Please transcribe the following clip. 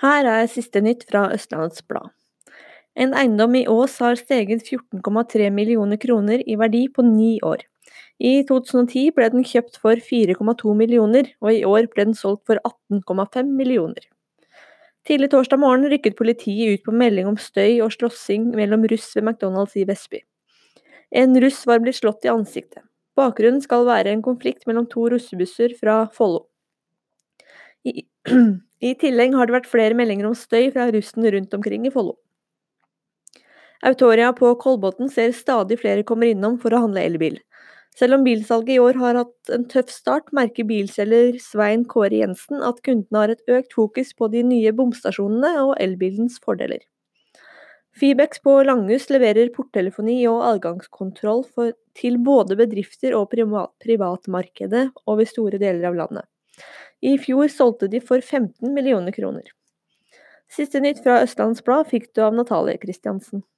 Her er siste nytt fra Østlandets Blad. En eiendom i Ås har steget 14,3 millioner kroner i verdi på ni år. I 2010 ble den kjøpt for 4,2 millioner, og i år ble den solgt for 18,5 millioner. Tidlig torsdag morgen rykket politiet ut på melding om støy og slåssing mellom russ ved McDonald's i Vestby. En russ var blitt slått i ansiktet. Bakgrunnen skal være en konflikt mellom to russebusser fra Follo. I, I tillegg har det vært flere meldinger om støy fra russen rundt omkring i Follo. Autoria på Kolbotn ser stadig flere kommer innom for å handle elbil. Selv om bilsalget i år har hatt en tøff start, merker bilselger Svein Kåre Jensen at kundene har et økt fokus på de nye bomstasjonene og elbilens fordeler. Fibex på Langhus leverer porttelefoni og adgangskontroll for, til både bedrifter og privat, privatmarkedet over store deler av landet. I fjor solgte de for 15 millioner kroner. Siste nytt fra Østlands Blad fikk du av Natalie Kristiansen.